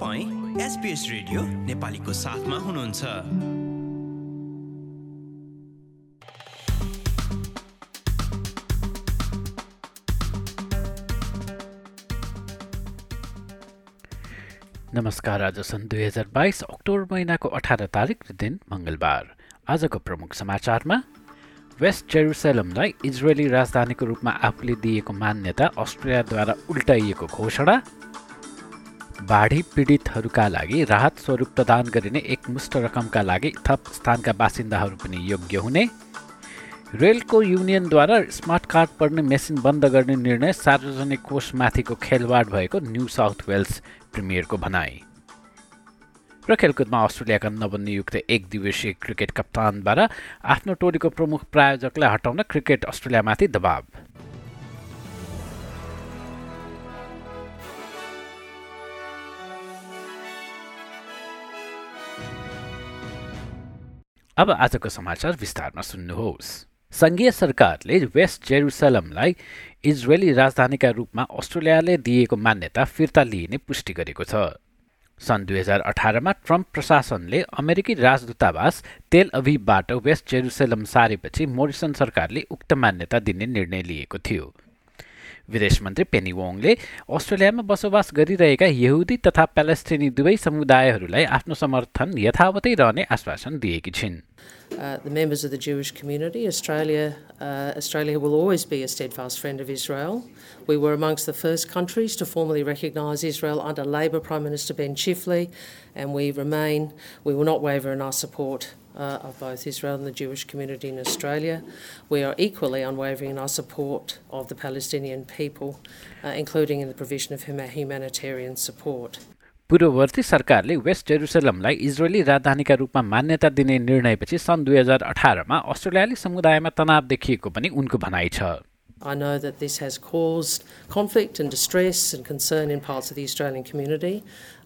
तपाईँ SBS radio नेपालीको साथमा हुनुहुन्छ। नमस्कार आज सन् दुई हजार बाइस अक्टोबर महिनाको अठार तारिक दिन मङ्गलबार। आजको प्रमुख समाचारमा वेस्ट जेरुसलमलाई इजरायली राजधानीको रूपमा आफूले दिएको मान्यता अस्ट्रेलियाद्वारा उल्टाइएको घोषणा। बाढी पीडितहरूका लागि राहत स्वरूप प्रदान गरिने एकमुष्ट रकमका लागि थप स्थानका बासिन्दाहरू पनि योग्य हुने। रेलको युनियनद्वारा स्मार्ट कार्ड पढ्ने मेसिन बन्द गर्ने निर्णय सार्वजनिक कोषमाथिको खेलवाड भएको न्यू साउथ वेल्स प्रिमियरको भनाई। र खेलकुदमा अस्ट्रेलियाका नवनियुक्त एक दिवसीय क्रिकेट कप्तानबाट आफ्नो टोलीको प्रमुख प्रायोजकलाई हटाउन क्रिकेट अस्ट्रेलियामाथि दबाव। अब आजको समाचार विस्तारमा सुन्नुहोस्। सङ्घीय सरकारले वेस्ट जेरुसलमलाई इजरायली राजधानीका रूपमा अस्ट्रेलियाले दिएको मान्यता फिर्ता लिइने पुष्टि गरेको छ। सन् दुई हजार अठारमा ट्रम्प प्रशासनले अमेरिकी राजदूतावास तेल अभिबाट वेस्ट जेरुसलम सारेपछि मोरिसन सरकारले उक्त मान्यता दिने निर्णय लिएको थियो। विदेश मन्त्री पेनी वोङले अस्ट्रेलियामा बसोबास गरिरहेका यहुदी तथा प्यालेस्टिनी दुवै समुदायहरूलाई आफ्नो समर्थन यथावतै रहने आश्वासन दिएकी छिन्। Uh, the members of the Jewish community. Australia, uh, Australia will always be a steadfast friend of Israel. We were amongst the first countries to formally recognise Israel under Labor Prime Minister Ben Chifley, and we remain, we will not waver in our support uh, of both Israel and the Jewish community in Australia. We are equally unwavering in our support of the Palestinian people, uh, including in the provision of humanitarian support. पूर्ववर्ती सरकारले West जेरुसलमलाई Israeli राजधानीका रूपमा मान्यता दिने निर्णयपछि सन् दुई हजार अठारमा अस्ट्रेलियाली समुदायमा तनाव देखिएको पनि उनको भनाइ छ I know that this has caused conflict and distress and concern in parts of the Australian community,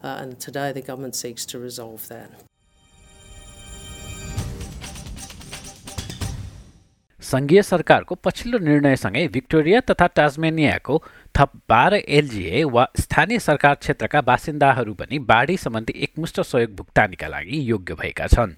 uh, and today the government seeks to resolve that. सङ्घीय सरकारको पछिल्लो निर्णयसँगै भिक्टोरिया तथा टाजमेनियाको थप बाह्र एलजिए वा स्थानीय सरकार क्षेत्रका बासिन्दाहरू पनि बाढी सम्बन्धी एकमुष्ट सहयोग भुक्तानीका लागि योग्य भएका छन्।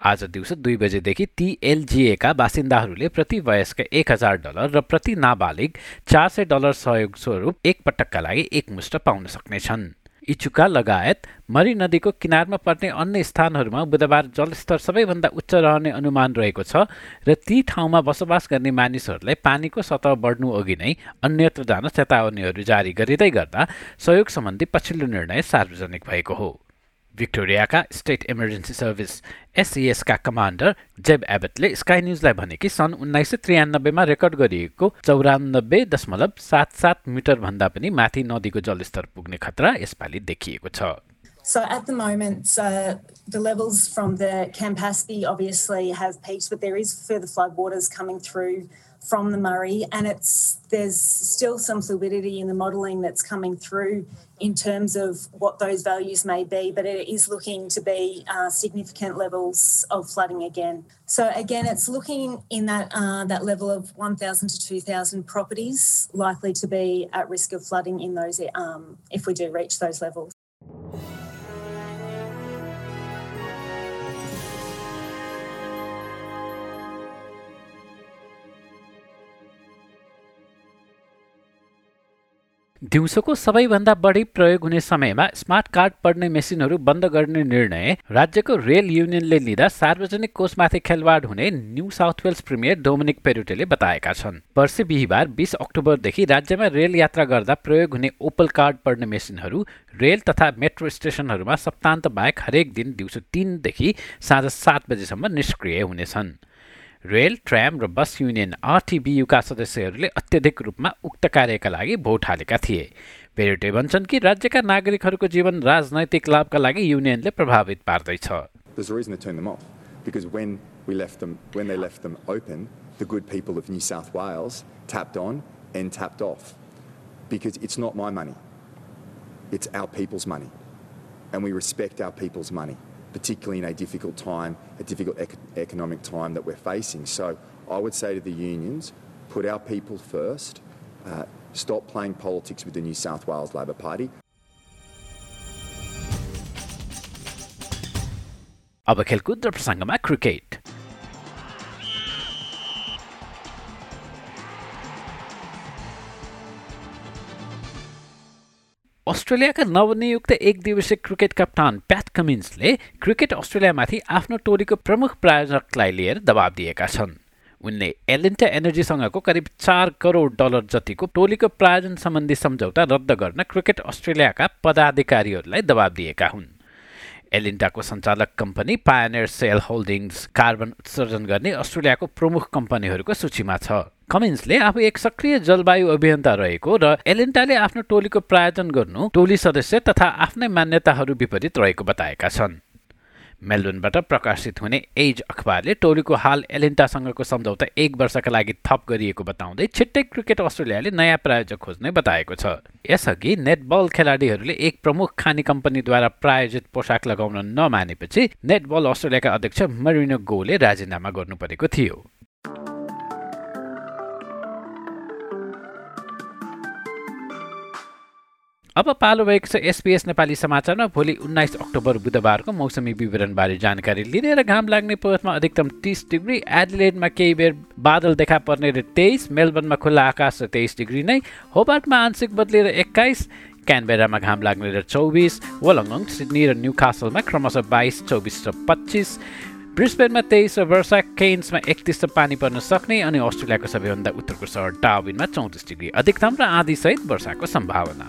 आज दिउँसो दुई बजेदेखि ती एलजिएका बासिन्दाहरूले प्रति वयस्क एक हजार डलर र प्रति नाबालिग चार सय डलर सहयोग स्वरूप एक पटकका लागि एकमुष्ट पाउन सक्नेछन्। इचुका लगायत मरी नदीको किनारमा पर्ने अन्य स्थानहरूमा बुधबार जलस्तर सबैभन्दा उच्च रहने अनुमान रहेको छ र ती ठाउँमा बसोबास गर्ने मानिसहरूलाई पानीको सतह बढ्नु अघि नै अन्यत्र जान चेतावनीहरू जारी गरिँदै गर्दा सहयोग सम्बन्धी पछिल्लो निर्णय सार्वजनिक भएको हो। भिक्टोरियाका स्टेट इमर्जेन्सी सर्भिस एसइएसका कमान्डर जेब एबेटले स्काई न्युजलाई भने कि सन् उन्नाइस सय त्रियानब्बेमा रेकर्ड गरिएको चौरानब्बे दशमलव सात सात मिटरभन्दा पनि माथि नदीको जलस्तर पुग्ने खतरा यसपालि देखिएको छ। So at the moment, uh, the levels from the Campaspe obviously have peaked, but there is further floodwaters coming through from the Murray, and it's there's still some fluidity in the modelling that's coming through in terms of what those values may be, but it is looking to be uh, significant levels of flooding again. So again, it's looking in that uh, that level of 1,000 to 2,000 properties likely to be at risk of flooding in those um, if we do reach those levels. दिउँसोको सबैभन्दा बढी प्रयोग हुने समयमा smart card पढ्ने मेसिनहरू बन्द गर्ने निर्णय राज्यको रेल युनियनले लिँदा सार्वजनिक कोषमाथि खेलवाड हुने New South Wales premier Dominic पेरुटेले बताएका छन्। पर्सि बिहिबार बिस अक्टोबरदेखि राज्यमा रेल यात्रा गर्दा प्रयोग हुने ओपल कार्ड पढ्ने मेसिनहरू रेल तथा मेट्रो स्टेसनहरूमा सप्तान्त बाहेक हरेक दिन दिउँसो तिनदेखि साँझ सात बजेसम्म निष्क्रिय हुनेछन्। रेल ट्राम र बस युनियन आरटिबियुका सदस्यहरूले अत्यधिक रूपमा उक्त कार्यका लागि भोट हालेका थिए पेरेटे भन्छन् कि राज्यका नागरिकहरूको जीवन राजनैतिक लाभका लागि युनियनले प्रभावित पार्दैछ the good people of New South Wales tapped on and tapped off because it's not my money, it's our people's money, and we respect our people's money particularly in a difficult time, a difficult ec- economic time that we're facing. So I would say to the unions, put our people first, uh, stop playing politics with the New South Wales Labor Party. अब खेलकुद र प्रसङ्गमा cricket अस्ट्रेलियाका नवनियुक्त एक दिवसीय cricket कप्तान प्याट कमिन्सले cricket अस्ट्रेलियामाथि आफ्नो टोलीको प्रमुख प्रायोजकलाई लिएर दबाब दिएका छन्। उनले एलिन्टा एनर्जीसँगको करिब चार करोड डलर जतिको टोलीको प्रायोजन सम्बन्धी सम्झौता रद्द गर्न क्रिकेट अस्ट्रेलियाका पदाधिकारीहरूलाई दबाब दिएका हुन्। एलिन्टाको सञ्चालक company pioneer sale holdings carbon उत्सर्जन गर्ने अस्ट्रेलियाको प्रमुख कम्पनीहरूको सूचीमा छ। कमिन्सले आफू एक सक्रिय जलवायु अभियन्ता रहेको र एलिन्टाले आफ्नो टोलीको प्रायोजन गर्नु टोली सदस्य तथा आफ्नै मान्यताहरू विपरीत रहेको बताएका छन्। मेलबर्नबाट प्रकाशित हुने एज अखबारले टोलीको हाल एलेन्टासँगको सम्झौता एक वर्षका लागि थप गरिएको बताउँदै छिट्टै क्रिकेट अस्ट्रेलियाले नयाँ प्रायोजक खोज्ने बताएको छ। यसअघि नेटबल खेलाडीहरूले एक प्रमुख खानी कम्पनीद्वारा प्रायोजित पोसाक लगाउन नमानेपछि नेटबल अस्ट्रेलियाका अध्यक्ष मरिनो गोले राजीनामा गर्नु परेको थियो। अब पालो भएको छ एसपिएस नेपाली समाचारमा भोलि उन्नाइस अक्टोबर बुधबारको मौसमी विवरणबारे जानकारी लिने र घाम लाग्ने पर्थमा अधिकतम तिस डिग्री एडिलेडमा केही बेर बादल देखा पर्ने र तेइस मेलबर्नमा खुल्ला आकाश र तेइस डिग्री नै होबार्टमा आंशिक बदलेर एक्काइस क्यानबेरामा घाम लाग्ने र चौबिस वलङ्गङ सिडनी र न्यू कासलमा क्रमशः बाइस चौबिस र पच्चिस ब्रिस्बेनमा तेइस र वर्षा केन्समा एकतिस र पानी पर्न सक्ने अनि अस्ट्रेलियाको सबैभन्दा उत्तरको सहर डाविनमा चौतिस डिग्री अधिकतम र आधीसहित वर्षाको सम्भावना।